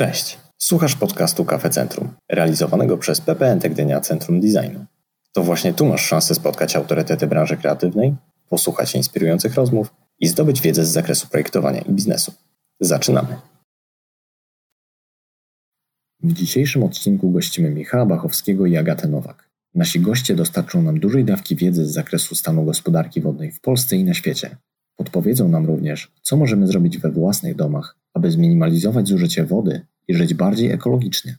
Cześć, słuchasz podcastu Kafe Centrum, realizowanego przez PPN Gdynia Centrum Designu. To właśnie tu masz szansę spotkać autorytety branży kreatywnej, posłuchać inspirujących rozmów i zdobyć wiedzę z zakresu projektowania i biznesu. Zaczynamy! W dzisiejszym odcinku gościmy Michała Bachowskiego i Agatę Nowak. Nasi goście dostarczą nam dużej dawki wiedzy z zakresu stanu gospodarki wodnej w Polsce i na świecie. Podpowiedzą nam również, co możemy zrobić we własnych domach, aby zminimalizować zużycie wody i żyć bardziej ekologicznie.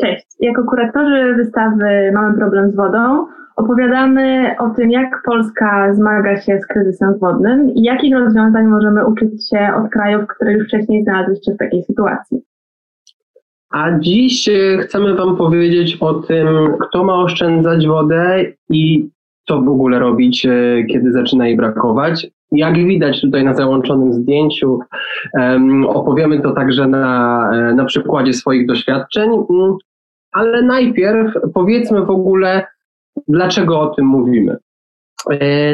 Cześć. Jako kuratorzy wystawy Mamy problem z wodą opowiadamy o tym, jak Polska zmaga się z kryzysem wodnym i jakich rozwiązań możemy uczyć się od krajów, które już wcześniej znalazły się w takiej sytuacji. A dziś e, chcemy Wam powiedzieć o tym, kto ma oszczędzać wodę i co w ogóle robić, e, kiedy zaczyna jej brakować. Jak widać tutaj na załączonym zdjęciu, opowiemy to także na, e, na przykładzie swoich doświadczeń, mm, ale najpierw powiedzmy w ogóle, dlaczego o tym mówimy.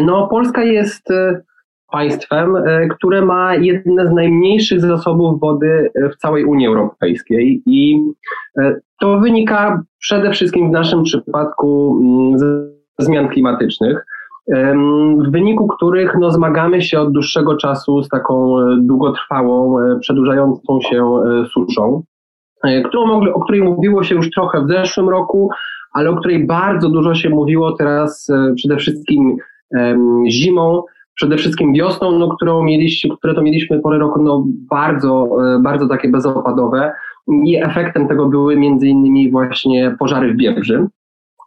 No, Polska jest państwem, e, które ma jedne z najmniejszych zasobów wody e, w całej Unii Europejskiej i e, to wynika przede wszystkim w naszym przypadku mm, ze zmian klimatycznych, w wyniku których no, zmagamy się od dłuższego czasu z taką długotrwałą, przedłużającą się suszą, którą, o której mówiło się już trochę w zeszłym roku, ale o której bardzo dużo się mówiło teraz przede wszystkim zimą, przede wszystkim wiosną, no, którą mieliśmy, które to mieliśmy pory roku no, bardzo, e, bardzo takie bezopadowe i efektem tego były między innymi właśnie pożary w Biebrzy.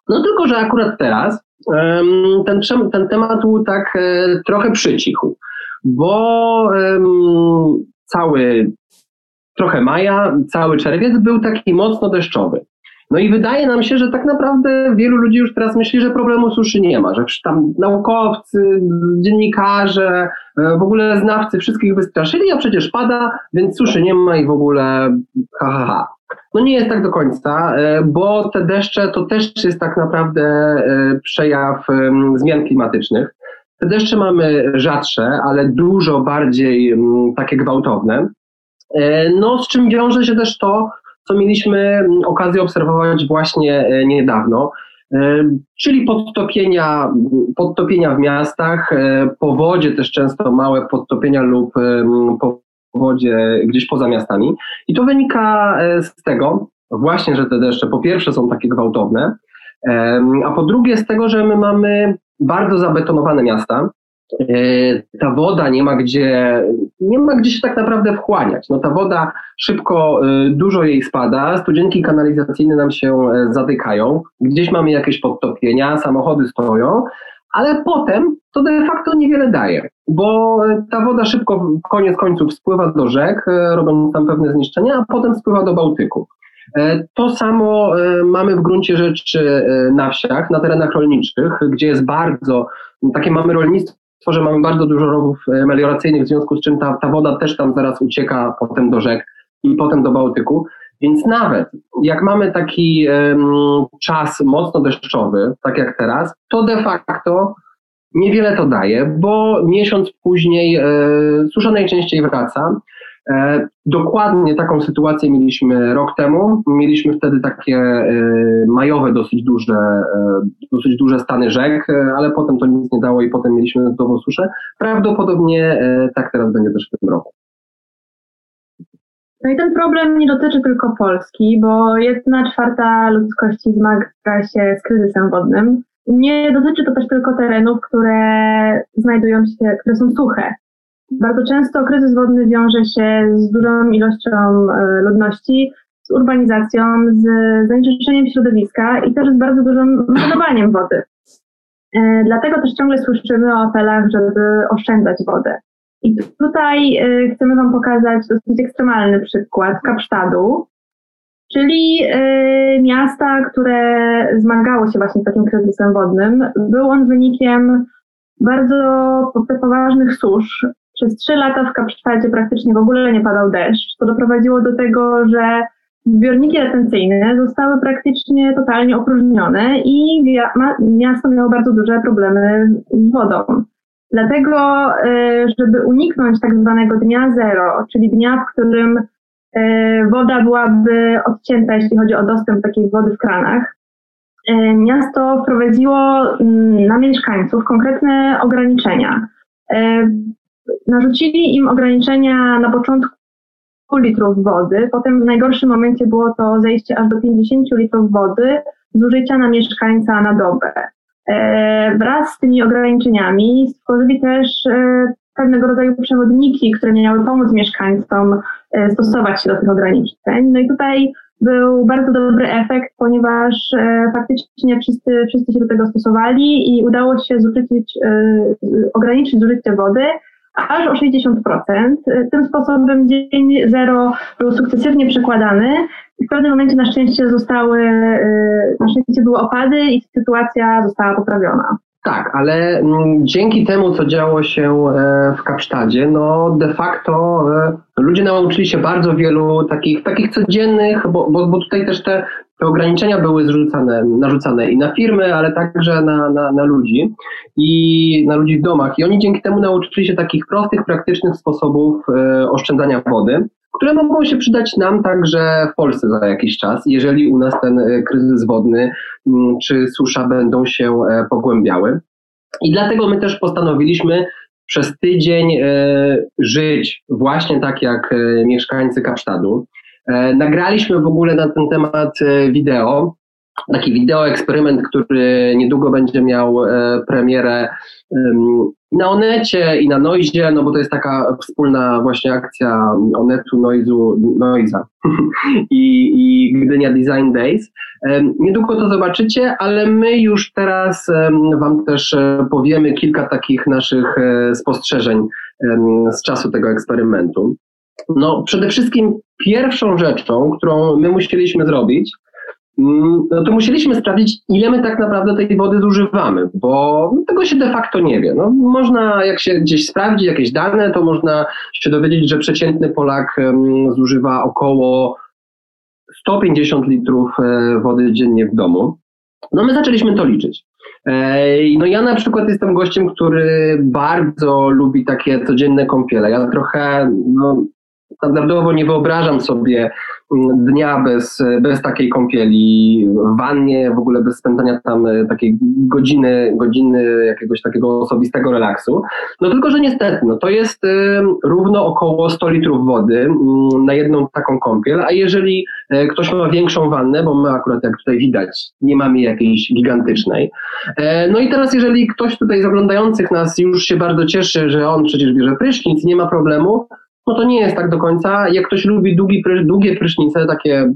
No tylko, że akurat teraz ten, ten temat tak e, trochę przycichł, bo cały trochę maja, cały czerwiec był taki mocno deszczowy. No i wydaje nam się, że tak naprawdę wielu ludzi już teraz myśli, że problemu suszy nie ma, że tam naukowcy, dziennikarze, e, w ogóle znawcy wszystkich wystraszyli, a przecież pada, więc suszy nie ma i w ogóle ha, ha, ha. No nie jest tak do końca, e, bo te deszcze to też jest tak naprawdę e, przejaw zmian klimatycznych. Te deszcze mamy rzadsze, ale dużo bardziej takie gwałtowne. No, z czym wiąże się też to, co mieliśmy okazję obserwować właśnie e, niedawno, e, czyli podtopienia, podtopienia w miastach, e, powodzie też często małe podtopienia lub powodzie gdzieś poza miastami. I to wynika z tego właśnie, że te deszcze po pierwsze są takie gwałtowne, a po drugie z tego, że my mamy bardzo zabetonowane miasta, E, ta woda nie ma gdzie, nie ma gdzie się tak naprawdę wchłaniać. No ta woda szybko, e, dużo jej spada, studzienki kanalizacyjne nam się e, zatykają, gdzieś mamy jakieś podtopienia, samochody stoją, ale potem to de facto niewiele daje, bo ta woda szybko koniec końców spływa do rzek, robiąc tam pewne zniszczenia, a potem spływa do Bałtyku. To samo mamy w gruncie rzeczy na wsiach, na terenach rolniczych, gdzie jest bardzo, takie mamy rolnictwo że mamy bardzo dużo rowów e, melioracyjnych, w związku z czym ta, ta woda też tam zaraz ucieka potem do rzek i potem do Bałtyku. Więc nawet jak mamy taki czas mocno deszczowy, tak jak teraz, to de facto niewiele to daje, bo miesiąc później e, susza najczęściej wraca. E, dokładnie taką sytuację mieliśmy rok temu. Mieliśmy wtedy takie e, majowe, dosyć duże, dosyć duże stany rzek, ale potem to nic nie dało i potem mieliśmy nową suszę. Prawdopodobnie tak teraz będzie też w tym roku. No i ten problem nie dotyczy tylko Polski, bo jedna czwarta ludzkości zmaga się z kryzysem wodnym. Nie dotyczy to też tylko terenów, które znajdują się, które są suche. Bardzo często kryzys wodny wiąże się z dużą ilością e, ludności, z urbanizacją, z zanieczyszczeniem środowiska i też z bardzo dużym marnowaniem wody. E, dlatego też ciągle słyszymy o apelach, żeby oszczędzać wodę. I tutaj e, chcemy Wam pokazać dosyć ekstremalny przykład Kapsztadu, czyli miasta, które zmagało się właśnie z takim kryzysem wodnym. Był on wynikiem bardzo poważnych susz, przez trzy lata w Kapsztadzie praktycznie w ogóle nie padał deszcz. To doprowadziło do tego, że zbiorniki retencyjne zostały praktycznie totalnie opróżnione i miasto miało bardzo duże problemy z wodą. Dlatego, e, żeby uniknąć tak zwanego dnia zero, czyli dnia, w którym woda byłaby odcięta, jeśli chodzi o dostęp do takiej wody w kranach. Miasto wprowadziło mm, na mieszkańców konkretne ograniczenia. Narzucili im ograniczenia na początku litrów wody, potem w najgorszym momencie było to zejście aż do 50 litrów wody zużycia na mieszkańca na dobę. E, wraz z tymi ograniczeniami stworzyli też e, pewnego rodzaju przewodniki, które miały pomóc mieszkańcom e, stosować się do tych ograniczeń. No i tutaj był bardzo dobry efekt, ponieważ faktycznie wszyscy, wszyscy się do tego stosowali i udało się zużyć, ograniczyć zużycie wody aż o 60%. Tym sposobem dzień zero był sukcesywnie przekładany w pewnym momencie na szczęście zostały, y, na szczęście były opady i sytuacja została poprawiona. Tak, ale mm, dzięki temu, co działo się e, w Kapsztadzie, no de facto e, ludzie nauczyli się bardzo wielu takich, takich codziennych, bo, bo, bo tutaj też te, te ograniczenia były zrzucane, narzucane i na firmy, ale także na, na, na ludzi i na ludzi w domach. I oni dzięki temu nauczyli się takich prostych, praktycznych sposobów e, oszczędzania wody które mogą się przydać nam także w Polsce za jakiś czas, jeżeli u nas ten e, kryzys wodny mm, czy susza będą się e, pogłębiały. I dlatego my też postanowiliśmy przez tydzień e, żyć właśnie tak jak mieszkańcy Kapsztadu. Nagraliśmy w ogóle na ten temat wideo, taki wideo eksperyment, który niedługo będzie miał premierę na Onecie i na Noizie, no bo to jest taka wspólna właśnie akcja Onetu, Noizu, Noiza I, i Gdynia Design Days. Niedługo to zobaczycie, ale my już teraz Wam też e, powiemy kilka takich naszych e, spostrzeżeń z czasu tego eksperymentu. No, przede wszystkim pierwszą rzeczą, którą my musieliśmy zrobić, Mm, no to musieliśmy sprawdzić, ile my tak naprawdę tej wody zużywamy, bo tego się de facto nie wie. No, można, jak się gdzieś sprawdzi jakieś dane, to można się dowiedzieć, że przeciętny Polak zużywa około 150 litrów e, wody dziennie w domu. No my zaczęliśmy to liczyć. No ja na przykład jestem gościem, który bardzo lubi takie codzienne kąpiele. Ja trochę no, standardowo nie wyobrażam sobie dnia bez, bez takiej kąpieli, w wannie, w ogóle bez spędzania tam e, takiej godziny, godziny jakiegoś takiego osobistego relaksu. No tylko, że niestety, no to jest e, równo około 100 litrów wody mm, na jedną taką kąpiel, a jeżeli e, ktoś ma większą wannę, bo my akurat jak tutaj widać, nie mamy jakiejś gigantycznej. No i teraz jeżeli ktoś tutaj z oglądających nas już się bardzo cieszy, że on przecież bierze prysznic, nie ma problemu, no to nie jest tak do końca. Jak ktoś lubi długi, długie prysznice, takie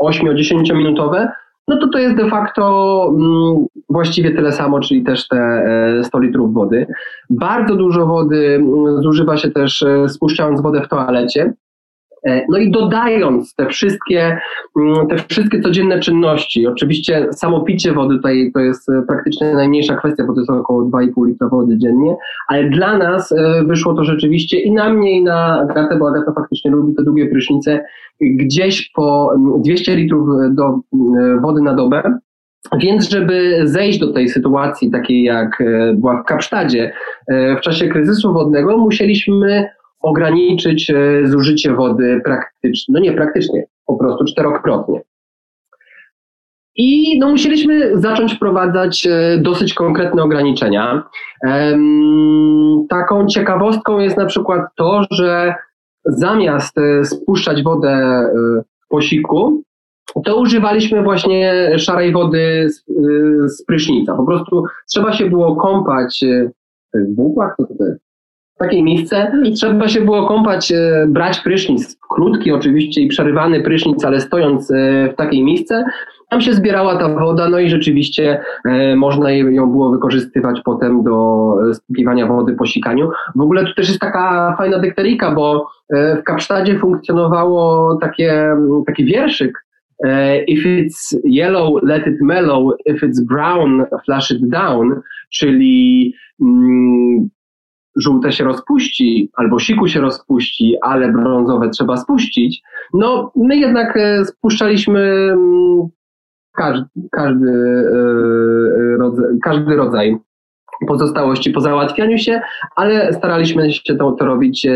8-10 minutowe, no to to jest de facto mm, właściwie tyle samo, czyli też te 100 e, litrów wody. Bardzo dużo wody mm, zużywa się też e, spuszczając wodę w toalecie. E, no i dodając te wszystkie, mm, te wszystkie codzienne czynności, oczywiście samo picie wody tutaj to jest e, praktycznie najmniejsza kwestia, bo to jest około 2,5 litra wody dziennie, ale dla nas e, wyszło to rzeczywiście i na mnie i na Agatę, bo Agata faktycznie lubi te długie prysznice, gdzieś po 200 mm, litrów do wody na dobę. Więc, żeby zejść do tej sytuacji takiej, jak była w Kapsztadzie w czasie kryzysu wodnego, musieliśmy ograniczyć e, zużycie wody praktycznie, no nie praktycznie, po prostu czterokrotnie. I no, musieliśmy zacząć wprowadzać e, dosyć konkretne ograniczenia. Taką ciekawostką jest na przykład to, że zamiast e, spuszczać wodę w posiku, to używaliśmy właśnie szarej wody z, z prysznica. Po prostu trzeba się było kąpać w bułkach, co to? Takiej miejsce i trzeba się było kąpać, e, brać prysznic, krótki oczywiście i przerywany prysznic, ale stojąc e, w takiej miejsce, tam się zbierała ta woda, no i rzeczywiście e, można ją było wykorzystywać potem do spiwania wody po sikaniu. W ogóle tu też jest taka fajna dykterika, bo w Kapsztadzie funkcjonowało takie, taki wierszyk, If it's yellow, let it mellow. If it's brown, flush it down. Czyli mm, żółte się rozpuści, albo siku się rozpuści, ale brązowe trzeba spuścić, no my jednak e, spuszczaliśmy mm, każdy, każdy, e, rodzaj, każdy rodzaj pozostałości po załatwianiu się, ale staraliśmy się to, to robić e,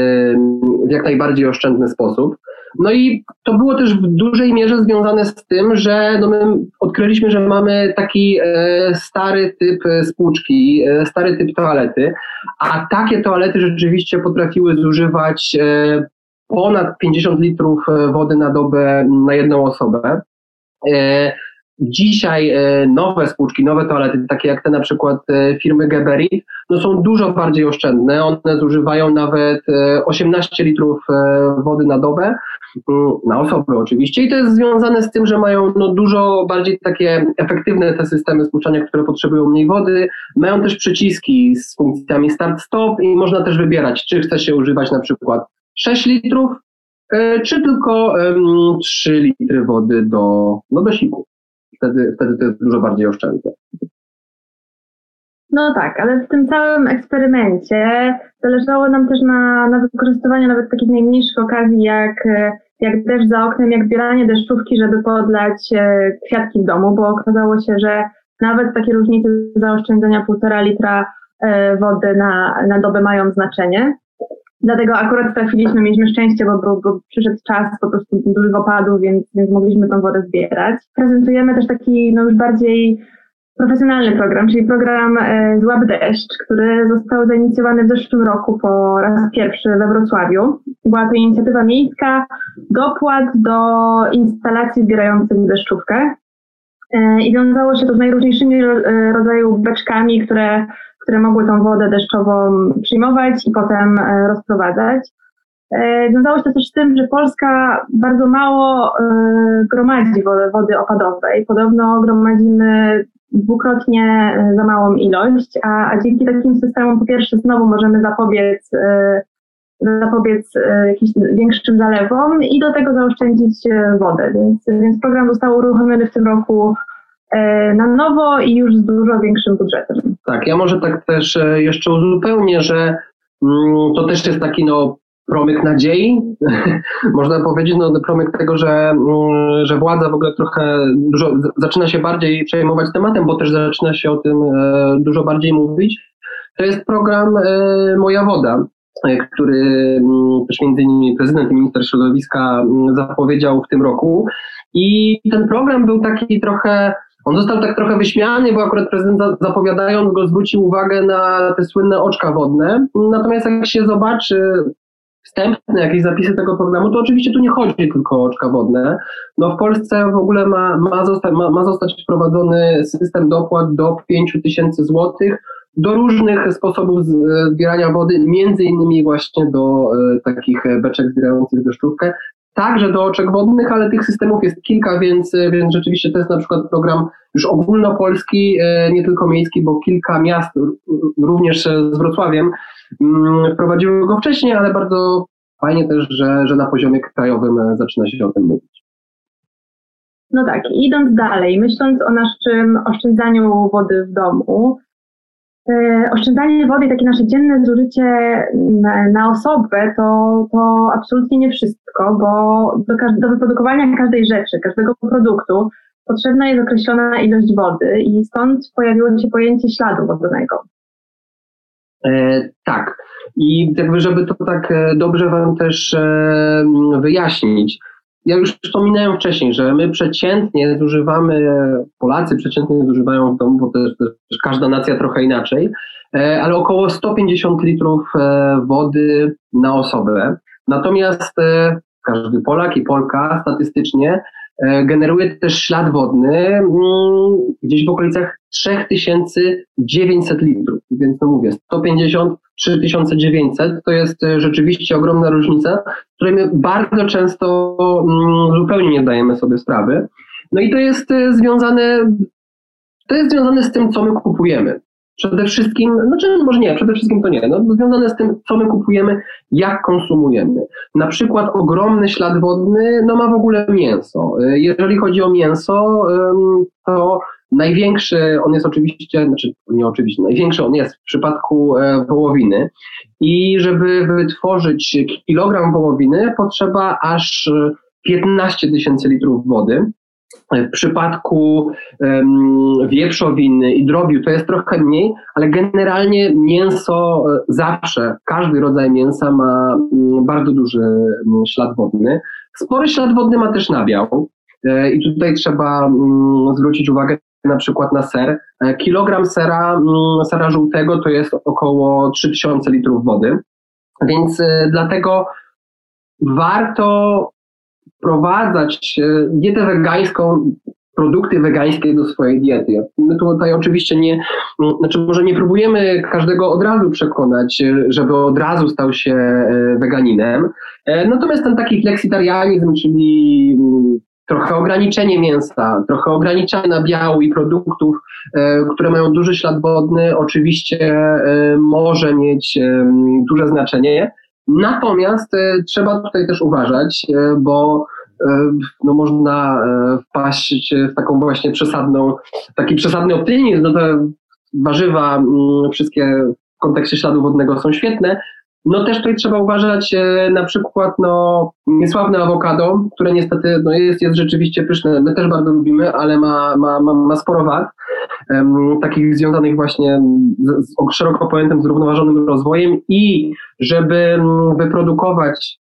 w jak najbardziej oszczędny sposób. No i to było też w dużej mierze związane z tym, że no my odkryliśmy, że mamy taki e, stary typ spłuczki, e, stary typ toalety, a takie toalety rzeczywiście potrafiły zużywać e, ponad 50 litrów e, wody na dobę na jedną osobę. Dzisiaj e, nowe spłuczki, nowe toalety, takie jak te na przykład e, firmy Geberit, no są dużo bardziej oszczędne. One zużywają nawet 18 e, litrów wody na dobę, mm, na osobę oczywiście. I to jest związane z tym, że mają no, dużo bardziej takie efektywne te systemy spłuczania, które potrzebują mniej wody. Mają też przyciski z funkcjami start-stop i można też wybierać, czy chce się używać na przykład 6 litrów, czy tylko 3 litry wody do, no, do siku wtedy, wtedy to jest dużo bardziej oszczędne. No tak, ale w tym całym eksperymencie zależało nam też na, na wykorzystywaniu nawet takich najmniejszych okazji, jak, jak deszcz za oknem, jak zbieranie deszczówki, żeby podlać e, kwiatki w domu, bo okazało się, że nawet takie różnice zaoszczędzenia półtora litra e, wody na, na dobę mają znaczenie. Dlatego akurat trafiliśmy, mieliśmy szczęście, bo, bo, bo przyszedł czas po prostu dużych opadów, więc, więc mogliśmy tą wodę zbierać. Prezentujemy też taki no już bardziej profesjonalny program, czyli program e, Złap Deszcz, który został zainicjowany w zeszłym roku po raz pierwszy we Wrocławiu. Była to inicjatywa miejska, dopłat do instalacji zbierających deszczówkę. E, I wiązało się to z najróżniejszymi e, rodzajów beczkami, które które mogły tą wodę deszczową przyjmować i potem e, rozprowadzać. E, wiązało się to też z tym, że Polska bardzo mało e, gromadzi wody, wody opadowej. Podobno gromadzimy dwukrotnie za małą ilość, a, a dzięki takim systemom po pierwsze znowu możemy zapobiec, zapobiec jakimś większym zalewom i do tego zaoszczędzić wodę. Więc, więc program został uruchomiony w tym roku na nowo i już z dużo większym budżetem. Tak, ja może tak też e, jeszcze uzupełnię, że mm, to też jest taki no, promyk nadziei, można powiedzieć, no, promyk tego, że, mm, że władza w ogóle trochę dużo, zaczyna się bardziej przejmować tematem, bo też zaczyna się o tym e, dużo bardziej mówić. To jest program Moja Woda, który mm, też między innymi prezydent i minister środowiska zapowiedział w tym roku. I ten program był taki trochę on został tak trochę wyśmiany, bo akurat prezydent zapowiadając go zwrócił uwagę na te słynne oczka wodne. Natomiast jak się zobaczy wstępne jakieś zapisy tego programu, to oczywiście tu nie chodzi tylko o oczka wodne. No w Polsce w ogóle ma, ma, zostać, ma, ma zostać wprowadzony system dopłat do 5 tysięcy złotych do różnych sposobów zbierania wody, między innymi właśnie do e, takich beczek zbierających deszczówkę także do oczek wodnych, ale tych systemów jest kilka, więc, więc rzeczywiście to jest na przykład program już ogólnopolski, e, nie tylko miejski, bo kilka miast, również z Wrocławiem, mm, wprowadziły go wcześniej, ale bardzo fajnie też, że, że na poziomie krajowym e, zaczyna się o tym mówić. No tak, idąc dalej, myśląc o naszym oszczędzaniu wody w domu, E, oszczędzanie wody, takie nasze dzienne zużycie na, na osobę, to, to absolutnie nie wszystko, bo do, do wyprodukowania każdej rzeczy, każdego produktu potrzebna jest określona ilość wody i stąd pojawiło się pojęcie śladu wodnego. E, tak. I jakby, żeby to tak e, dobrze Wam też e, wyjaśnić, ja już wspominałem wcześniej, że my przeciętnie zużywamy, Polacy przeciętnie zużywają w domu, bo też, też każda nacja trochę inaczej, e, ale około 150 litrów e, wody na osobę. Natomiast e, każdy Polak i Polka statystycznie generuje też ślad wodny mm, gdzieś w okolicach 3900 litrów. Więc no mówię, 150 3900 to jest e, rzeczywiście ogromna różnica, której my bardzo często mm, zupełnie nie zdajemy sobie sprawy. No i to jest e, związane, to jest związane z tym, co my kupujemy. Przede wszystkim, znaczy może nie, przede wszystkim to nie, no, związane z tym, co my kupujemy, jak konsumujemy. Na przykład ogromny ślad wodny no, ma w ogóle mięso. Jeżeli chodzi o mięso, to Największy on jest oczywiście, znaczy nie oczywiście, największy on jest w przypadku e, wołowiny i żeby wytworzyć kilogram wołowiny potrzeba aż 15 tysięcy litrów wody. W przypadku wieprzowiny i drobiu to jest trochę mniej, ale generalnie mięso e, zawsze, każdy rodzaj mięsa ma um, bardzo duży um, ślad wodny. Spory ślad wodny ma też nabiał i tutaj trzeba mm, zwrócić uwagę na przykład na ser. Kilogram sera, mm, sera żółtego to jest około 3000 litrów wody, więc dlatego warto wprowadzać dietę wegańską produkty wegańskie do swojej diety. My tutaj oczywiście nie, znaczy może nie próbujemy każdego od razu przekonać, żeby od razu stał się e, weganinem, e, natomiast ten taki fleksitarianizm, czyli trochę ograniczenie mięsa, trochę ograniczenie nabiału i produktów, e, które mają duży ślad wodny, oczywiście może mieć duże znaczenie. Natomiast trzeba tutaj też uważać, bo E, no można e, wpaść w taką właśnie przesadną, taki przesadny optymizm, no te warzywa mm, wszystkie w kontekście śladu wodnego są świetne, no też tutaj trzeba uważać e, na przykład no, niesławne awokado, które niestety no, jest, jest rzeczywiście pyszne. My też bardzo lubimy, ale ma, ma, ma, ma sporo wad, takich związanych właśnie z, z szeroko pojętym zrównoważonym rozwojem i żeby mm, wyprodukować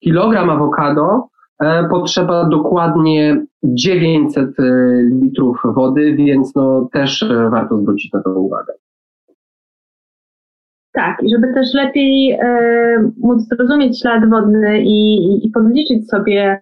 kilogram awokado, E, potrzeba dokładnie 900 e, litrów wody, więc no też warto zwrócić na to uwagę. Tak, i żeby też lepiej e, móc zrozumieć ślad wodny i, i, i podliczyć sobie,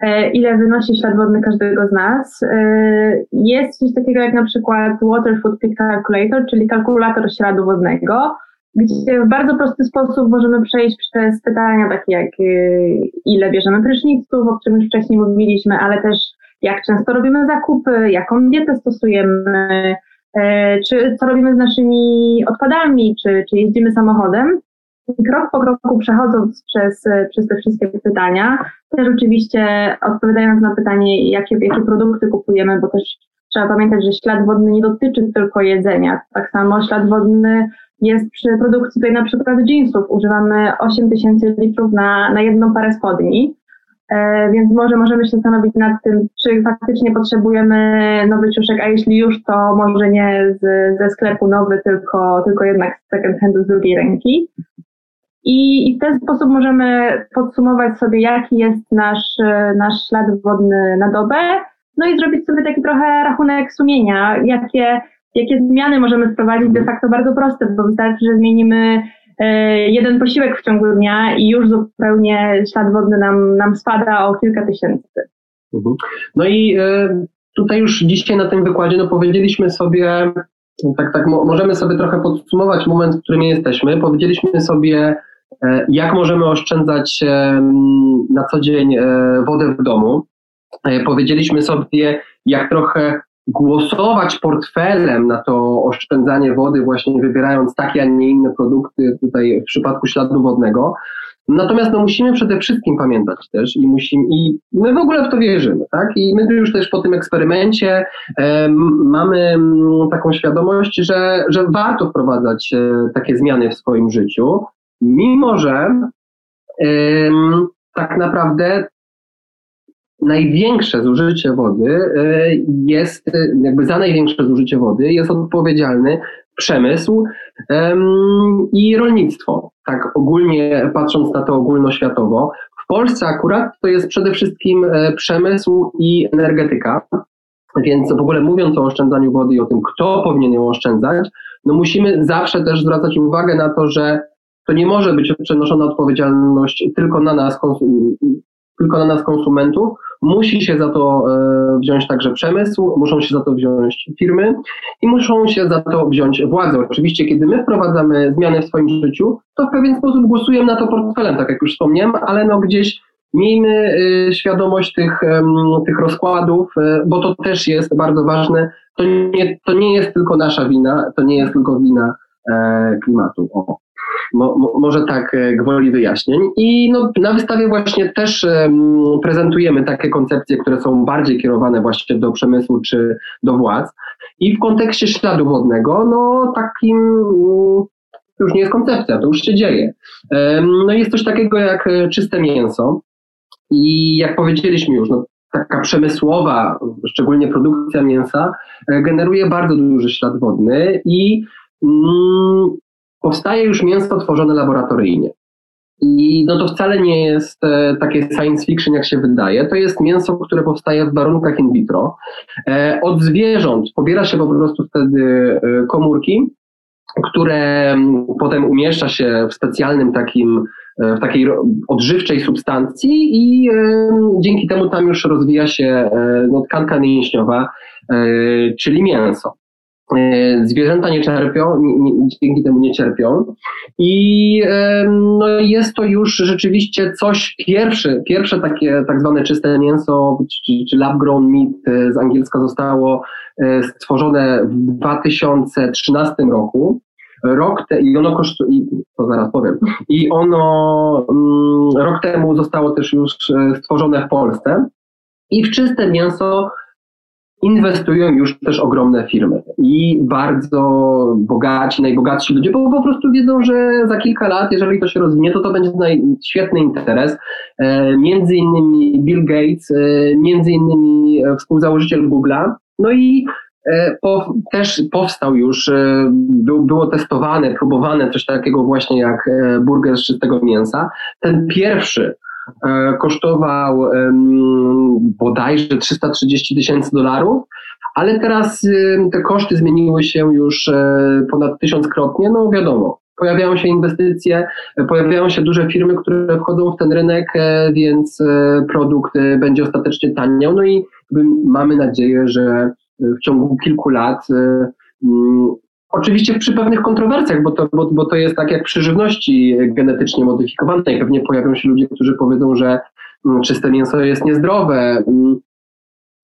e, ile wynosi ślad wodny każdego z nas, e, jest coś takiego jak na przykład Water Footprint Calculator, czyli kalkulator śladu wodnego, gdzie w bardzo prosty sposób możemy przejść przez pytania takie jak y, ile bierzemy pryszniców, o czym już wcześniej mówiliśmy, ale też jak często robimy zakupy, jaką dietę stosujemy, e, czy co robimy z naszymi odpadami, czy, czy jeździmy samochodem. Krok po kroku przechodząc przez, przez te wszystkie pytania, też oczywiście odpowiadając na pytanie, jakie, jakie produkty kupujemy, bo też trzeba pamiętać, że ślad wodny nie dotyczy tylko jedzenia. Tak samo ślad wodny jest przy produkcji tutaj na przykład jeansów. Używamy 8 tysięcy litrów na, na jedną parę spodni. E, więc może możemy się zastanowić nad tym, czy faktycznie potrzebujemy nowy ciuszek, a jeśli już, to może nie z, ze sklepu nowy, tylko, tylko jednak z second handu z drugiej ręki. I, I w ten sposób możemy podsumować sobie, jaki jest nasz, nasz ślad wodny na dobę, no i zrobić sobie taki trochę rachunek sumienia, jakie jakie zmiany możemy wprowadzić de facto bardzo proste, bo wystarczy, że zmienimy jeden posiłek w ciągu dnia i już zupełnie ślad wodny nam, nam spada o kilka tysięcy. Mhm. No i e, tutaj już dzisiaj na tym wykładzie no powiedzieliśmy sobie, tak, tak, możemy sobie trochę podsumować moment, w którym jesteśmy. Powiedzieliśmy sobie, e, jak możemy oszczędzać na co dzień wodę w domu. Powiedzieliśmy sobie, jak trochę głosować portfelem na to oszczędzanie wody, właśnie wybierając takie, a nie inne produkty, tutaj w przypadku śladu wodnego. Natomiast no, musimy przede wszystkim pamiętać też i musimy, i my w ogóle w to wierzymy, tak? I my już też po tym eksperymencie e, mamy taką świadomość, że, że warto wprowadzać e, takie zmiany w swoim życiu, mimo że e, tak naprawdę największe zużycie wody e, jest, e, jakby za największe zużycie wody jest odpowiedzialny przemysł i rolnictwo. Tak ogólnie patrząc na to ogólnoświatowo. W Polsce akurat to jest przede wszystkim e, przemysł i energetyka. Więc w ogóle mówiąc o oszczędzaniu wody i o tym, kto powinien ją oszczędzać, no musimy zawsze też zwracać uwagę na to, że to nie może być przenoszona odpowiedzialność tylko na nas, tylko na nas konsumentów, musi się za to e, wziąć także przemysł, muszą się za to wziąć firmy i muszą się za to wziąć władze. Oczywiście, kiedy my wprowadzamy zmiany w swoim życiu, to w pewien sposób głosujemy na to portfelem, tak jak już wspomniałem, ale no gdzieś miejmy e, świadomość tych, tych rozkładów, e, bo to też jest bardzo ważne. To nie, to nie jest tylko nasza wina, to nie jest tylko wina klimatu. O. Mo, mo, może tak e, gwoli wyjaśnień. I no, na wystawie właśnie też um, prezentujemy takie koncepcje, które są bardziej kierowane właśnie do przemysłu czy do władz. I w kontekście śladu wodnego, no takim um, już nie jest koncepcja, to już się dzieje. No jest coś takiego jak e, czyste mięso. I jak powiedzieliśmy już, no, taka przemysłowa, szczególnie produkcja mięsa, e, generuje bardzo duży ślad wodny i mm, powstaje już mięso tworzone laboratoryjnie. I no to wcale nie jest e, takie science fiction, jak się wydaje. To jest mięso, które powstaje w warunkach in vitro. E, od zwierząt pobiera się po prostu wtedy e, komórki, które potem umieszcza się w specjalnym takim, w takiej odżywczej substancji i dzięki temu tam już rozwija się no, tkanka mięśniowa, czyli mięso. E, zwierzęta nie czerpią, dzięki temu nie cierpią. I no, jest to już rzeczywiście coś pierwsze, pierwsze takie tak zwane czyste mięso, czy, czy lab grown meat e, z angielska zostało e, stworzone w 2013 roku. Rok te, i ono kosztuje, to zaraz powiem, i ono mm, rok temu zostało też już stworzone w Polsce. I w czyste mięso inwestują już też ogromne firmy i bardzo bogaci, najbogatsi ludzie, bo po prostu wiedzą, że za kilka lat, jeżeli to się rozwinie, to to będzie świetny interes. E, między innymi Bill Gates, e, między innymi e, współzałożyciel Google'a, no i po, też powstał już, był, było testowane, próbowane coś takiego właśnie jak burger z czystego mięsa. Ten pierwszy kosztował bodajże 330 tysięcy dolarów, ale teraz te koszty zmieniły się już e, ponad tysiąckrotnie, no wiadomo. Pojawiają się inwestycje, pojawiają się duże firmy, które wchodzą w ten rynek, e, więc produkt będzie ostatecznie taniał. No i mamy nadzieję, że w ciągu kilku lat Oczywiście przy pewnych kontrowersjach, bo to, bo, bo to jest tak jak przy żywności genetycznie modyfikowanej. Pewnie pojawią się ludzie, którzy powiedzą, że mm, czyste mięso jest niezdrowe. Mm,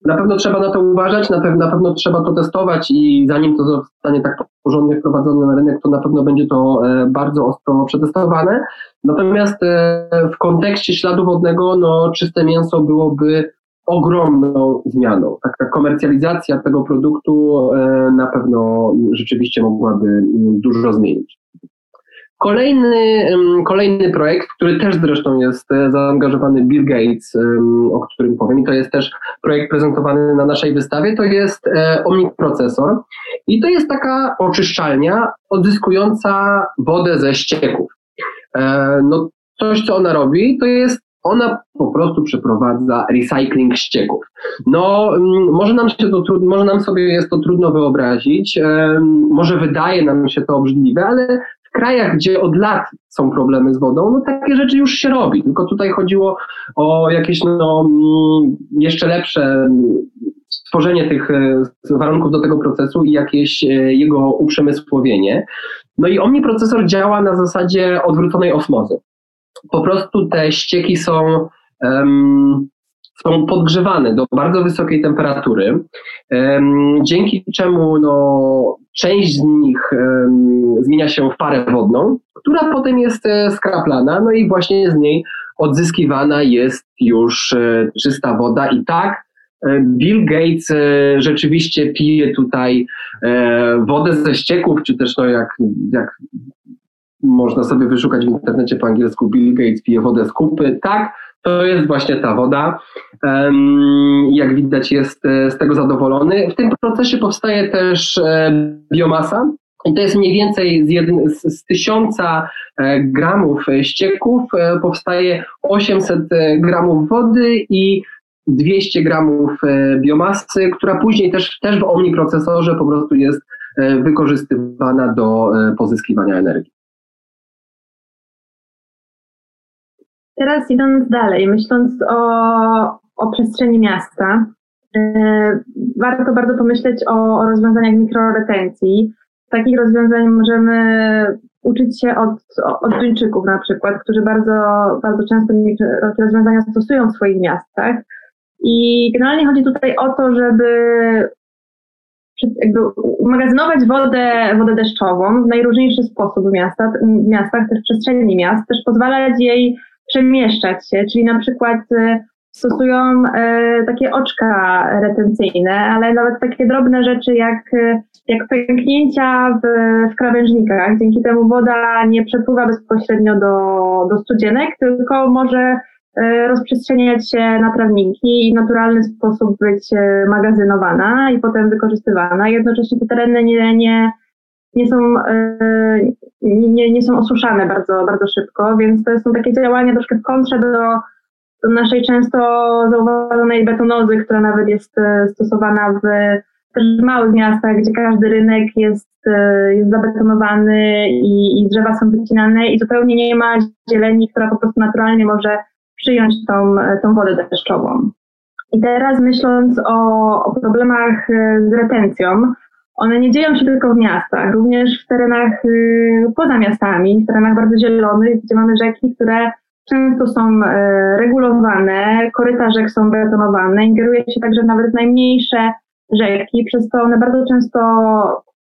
na pewno trzeba na to uważać, na, pe na pewno trzeba to testować i zanim to zostanie tak porządnie wprowadzone na rynek, to na pewno będzie to e, bardzo ostro przetestowane. Natomiast e, w kontekście śladu wodnego, no, czyste mięso byłoby ogromną zmianą. Taka komercjalizacja tego produktu e, na pewno rzeczywiście mogłaby dużo zmienić. Kolejny, kolejny projekt, który też zresztą jest e, zaangażowany Bill Gates, o którym powiem, i to jest też projekt prezentowany na naszej wystawie, to jest e, Omnic Processor. I to jest taka oczyszczalnia odzyskująca wodę ze ścieków. No, coś, co ona robi, to jest ona po prostu przeprowadza recycling ścieków. No, mm, może nam się to trudno, może nam sobie jest to trudno wyobrazić, może wydaje nam się to obrzydliwe, ale w krajach, gdzie od lat są problemy z wodą, no takie rzeczy już się robi. Tylko tutaj chodziło o jakieś no, mm, jeszcze lepsze stworzenie tych e, warunków do tego procesu i jakieś e, jego uprzemysłowienie. No i omniprocesor działa na zasadzie odwróconej osmozy po prostu te ścieki są, um, są podgrzewane do bardzo wysokiej temperatury, um, dzięki czemu no, część z nich um, zmienia się w parę wodną, która potem jest e, skraplana, no i właśnie z niej odzyskiwana jest już e, czysta woda. I tak e, Bill Gates rzeczywiście pije tutaj wodę ze ścieków, czy też no jak, jak można sobie wyszukać w internecie po angielsku Bill Gates pije wodę z kupy. Tak, to jest właśnie ta woda. Jak widać jest e, z tego zadowolony. W tym procesie powstaje też e, biomasa, i to jest mniej więcej z, jedn, z, z tysiąca e, gramów ścieków powstaje 800 gramów wody i 200 gramów biomasy, która później też, też w omniprocesorze po prostu jest wykorzystywana do pozyskiwania energii. Teraz idąc dalej, myśląc o, o przestrzeni miasta, yy, warto bardzo pomyśleć o, o rozwiązaniach mikroretencji. Takich rozwiązań możemy uczyć się od, od Duńczyków na przykład, którzy bardzo, bardzo często te rozwiązania stosują w swoich miastach. I generalnie chodzi tutaj o to, żeby jakby magazynować wodę, wodę deszczową w najróżniejszy sposób w, w miastach, też w przestrzeni miast, też pozwalać jej przemieszczać się, czyli na przykład y, stosują y, takie oczka retencyjne, ale nawet takie drobne rzeczy jak, y, jak pęknięcia w, w krawężnikach. Dzięki temu woda nie przepływa bezpośrednio do, do studzienek, tylko może rozprzestrzeniać się na trawniki i w naturalny sposób być magazynowana i potem wykorzystywana. Jednocześnie te tereny nie, nie, nie są, nie, nie są osuszane bardzo, bardzo szybko, więc to są takie działania troszkę w kontrze do, do naszej często zauważonej betonozy, która nawet jest stosowana w też w małych miastach, gdzie każdy rynek jest, e, jest zabetonowany i, i drzewa są wycinane i zupełnie nie ma zieleni, która po prostu naturalnie może przyjąć tą, tą wodę deszczową. I teraz myśląc o, o problemach e, z retencją, one nie dzieją się tylko w miastach, również w terenach e, poza miastami, w terenach bardzo zielonych, gdzie mamy rzeki, które często są regulowane, koryta rzek są betonowane, ingeruje się także nawet najmniejsze rzeki, przez to one bardzo często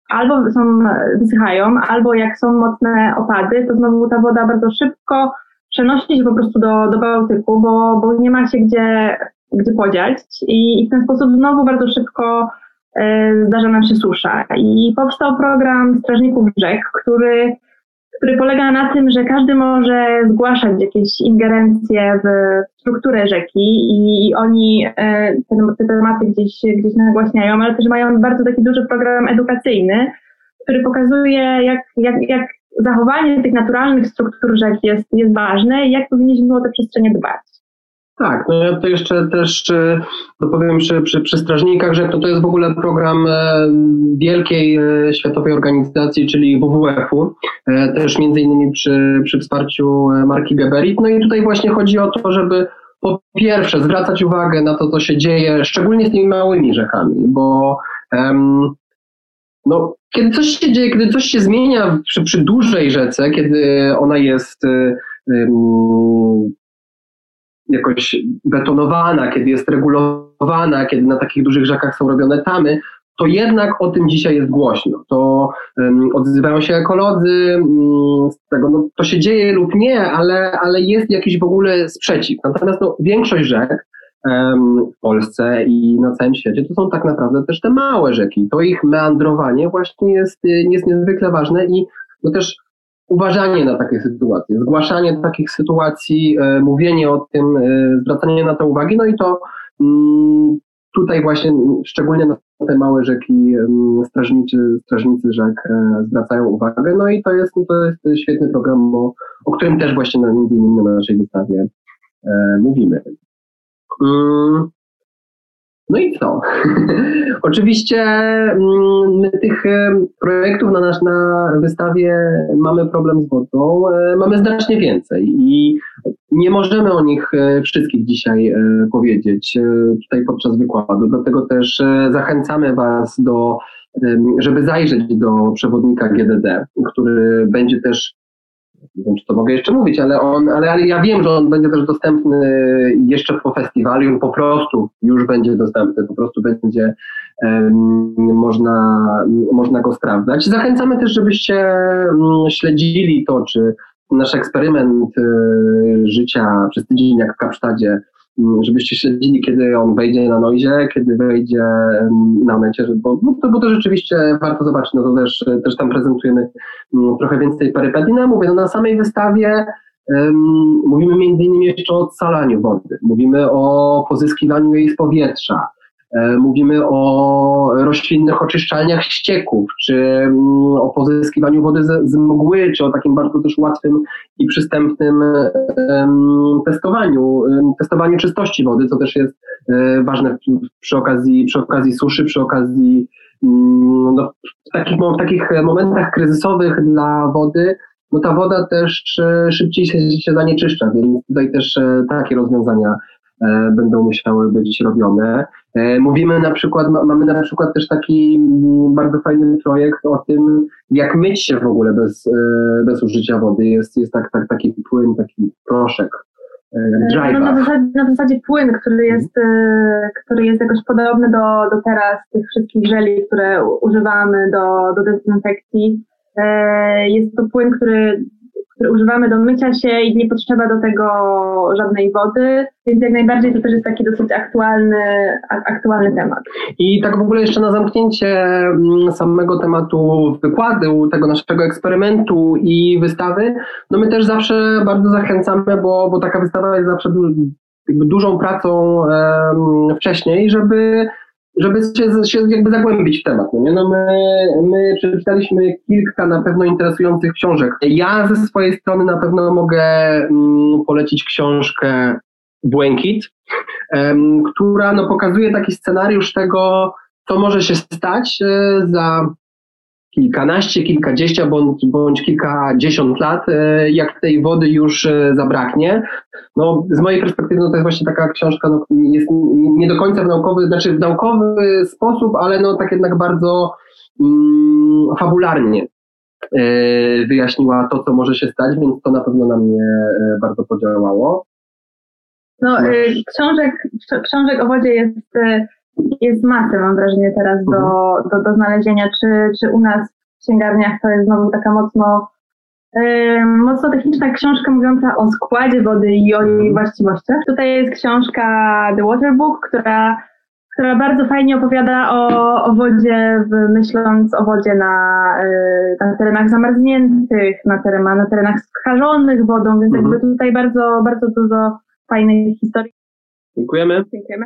albo są, wysychają, albo jak są mocne opady, to znowu ta woda bardzo szybko przenosi się po prostu do, do Bałtyku, bo, bo nie ma się gdzie, gdzie podziać i, i w ten sposób znowu bardzo szybko e, zdarza nam się susza. I powstał program Strażników Rzek, który który polega na tym, że każdy może zgłaszać jakieś ingerencje w strukturę rzeki i, oni e, te, te tematy gdzieś, gdzieś nagłaśniają, ale też mają bardzo taki duży program edukacyjny, który pokazuje, jak, jak, jak zachowanie tych naturalnych struktur rzek jest, jest ważne i jak powinniśmy o te przestrzenie dbać. Tak, no ja to jeszcze też dopowiem przy, przy, przy strażnikach, że to, to jest w ogóle program e, wielkiej e, światowej organizacji, czyli WWF-u, e, też między innymi przy, przy wsparciu marki Geberit. No i tutaj właśnie chodzi o to, żeby po pierwsze zwracać uwagę na to, co się dzieje, szczególnie z tymi małymi rzekami, bo um, no, kiedy coś się dzieje, kiedy coś się zmienia przy, przy dużej rzece, kiedy ona jest um, jakoś betonowana, kiedy jest regulowana, kiedy na takich dużych rzekach są robione tamy, to jednak o tym dzisiaj jest głośno. To um, odzywają się ekolodzy um, z tego, no, to się dzieje lub nie, ale, ale jest jakiś w ogóle sprzeciw. Natomiast no, większość rzek um, w Polsce i na całym świecie to są tak naprawdę też te małe rzeki. To ich meandrowanie właśnie jest, jest niezwykle ważne i no też uważanie na takie sytuacje, zgłaszanie takich sytuacji, e, mówienie o tym, e, zwracanie na to uwagi, no i to mm, tutaj właśnie szczególnie na te małe rzeki strażnicy, strażnicy rzek e, zwracają uwagę, no i to jest, to jest świetny program, o, o którym też właśnie na, między innymi na naszej wystawie mówimy. No i co? Oczywiście mm, my tych e, projektów na, nasz, na wystawie mamy problem z wodą, e, mamy znacznie więcej i nie możemy o nich e, wszystkich dzisiaj powiedzieć tutaj podczas wykładu, dlatego też zachęcamy Was do, żeby zajrzeć do przewodnika GDD, który będzie też nie wiem, czy to mogę jeszcze mówić, ale on, ale, ale ja wiem, że on będzie też dostępny jeszcze po festiwalu, po prostu już będzie dostępny, po prostu będzie um, można, można go sprawdzać. Zachęcamy też, żebyście um, śledzili to, czy nasz eksperyment y, życia przez tydzień jak w Kapsztadzie Mm, żebyście śledzili, kiedy on wejdzie na Noizie, kiedy wejdzie na necie, bo, no bo to rzeczywiście warto zobaczyć, no to też, też tam prezentujemy mm, trochę więcej perypetii. No mówię, no na samej wystawie um, mówimy między innymi jeszcze o odsalaniu wody, mówimy o pozyskiwaniu jej z powietrza, mówimy o roślinnych oczyszczalniach ścieków, czy mm, o pozyskiwaniu wody z, mgły, czy o takim bardzo też łatwym i przystępnym testowaniu, testowaniu czystości wody, co też jest um, ważne przy okazji, przy okazji suszy, przy okazji mm, no, w, takich, w takich momentach kryzysowych dla wody, no ta woda też e, szybciej się, się zanieczyszcza, więc tutaj też e, takie rozwiązania będą musiały być robione. E, mówimy na przykład, mamy na przykład też taki mm, bardzo fajny projekt o tym, jak myć się w ogóle bez, e, bez użycia wody. Jest, jest tak, tak, taki płyn, taki proszek. E, no, na, zasadzie, na zasadzie płyn, który jest, który jest jakoś podobny do, do teraz tych wszystkich żeli, które używamy do, do dezynfekcji. Jest to płyn, który które używamy do mycia się i nie potrzeba do tego żadnej wody, więc jak najbardziej to też jest taki dosyć aktualny, aktualny temat. I tak w ogóle jeszcze na zamknięcie mm, samego tematu wykładu, tego naszego eksperymentu i wystawy, no my też zawsze bardzo zachęcamy, bo, bo taka wystawa jest zawsze du dużą pracą um, wcześniej, żeby żeby się, się jakby zagłębić w temat. No, nie? No my, my przeczytaliśmy kilka na pewno interesujących książek. Ja ze swojej strony na pewno mogę mm, polecić książkę Błękit, em, która no, pokazuje taki scenariusz tego, co może się stać e, za kilkanaście, kilkadziesiąt bądź, bądź kilkadziesiąt lat, e, jak tej wody już e, zabraknie. No, z mojej perspektywy no, to jest właśnie taka książka, no, jest nie do końca w naukowy, znaczy w naukowy sposób, ale no tak jednak bardzo mm, fabularnie e, wyjaśniła to, co może się stać, więc to na pewno na mnie bardzo podziałało. No, książek, książek o wodzie jest jest masę, mam wrażenie, teraz do, mhm. do, do znalezienia. Czy, czy u nas w księgarniach to jest znowu taka mocno, yy, mocno techniczna książka mówiąca o składzie wody i o jej mhm. właściwościach. Tutaj jest książka The Water Book, która, która bardzo fajnie opowiada o, o wodzie, myśląc o wodzie na, yy, na terenach zamarzniętych, na, teren, na terenach skażonych wodą, więc mhm. jakby tutaj bardzo, bardzo dużo fajnych historii. Dziękujemy. Dziękujemy.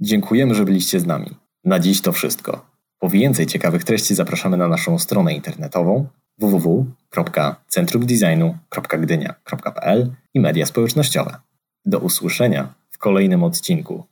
Dziękujemy, że byliście z nami. Na dziś to wszystko. Po więcej ciekawych treści zapraszamy na naszą stronę internetową www.centrumdesignu.gdynia.pl i media społecznościowe. Do usłyszenia w kolejnym odcinku.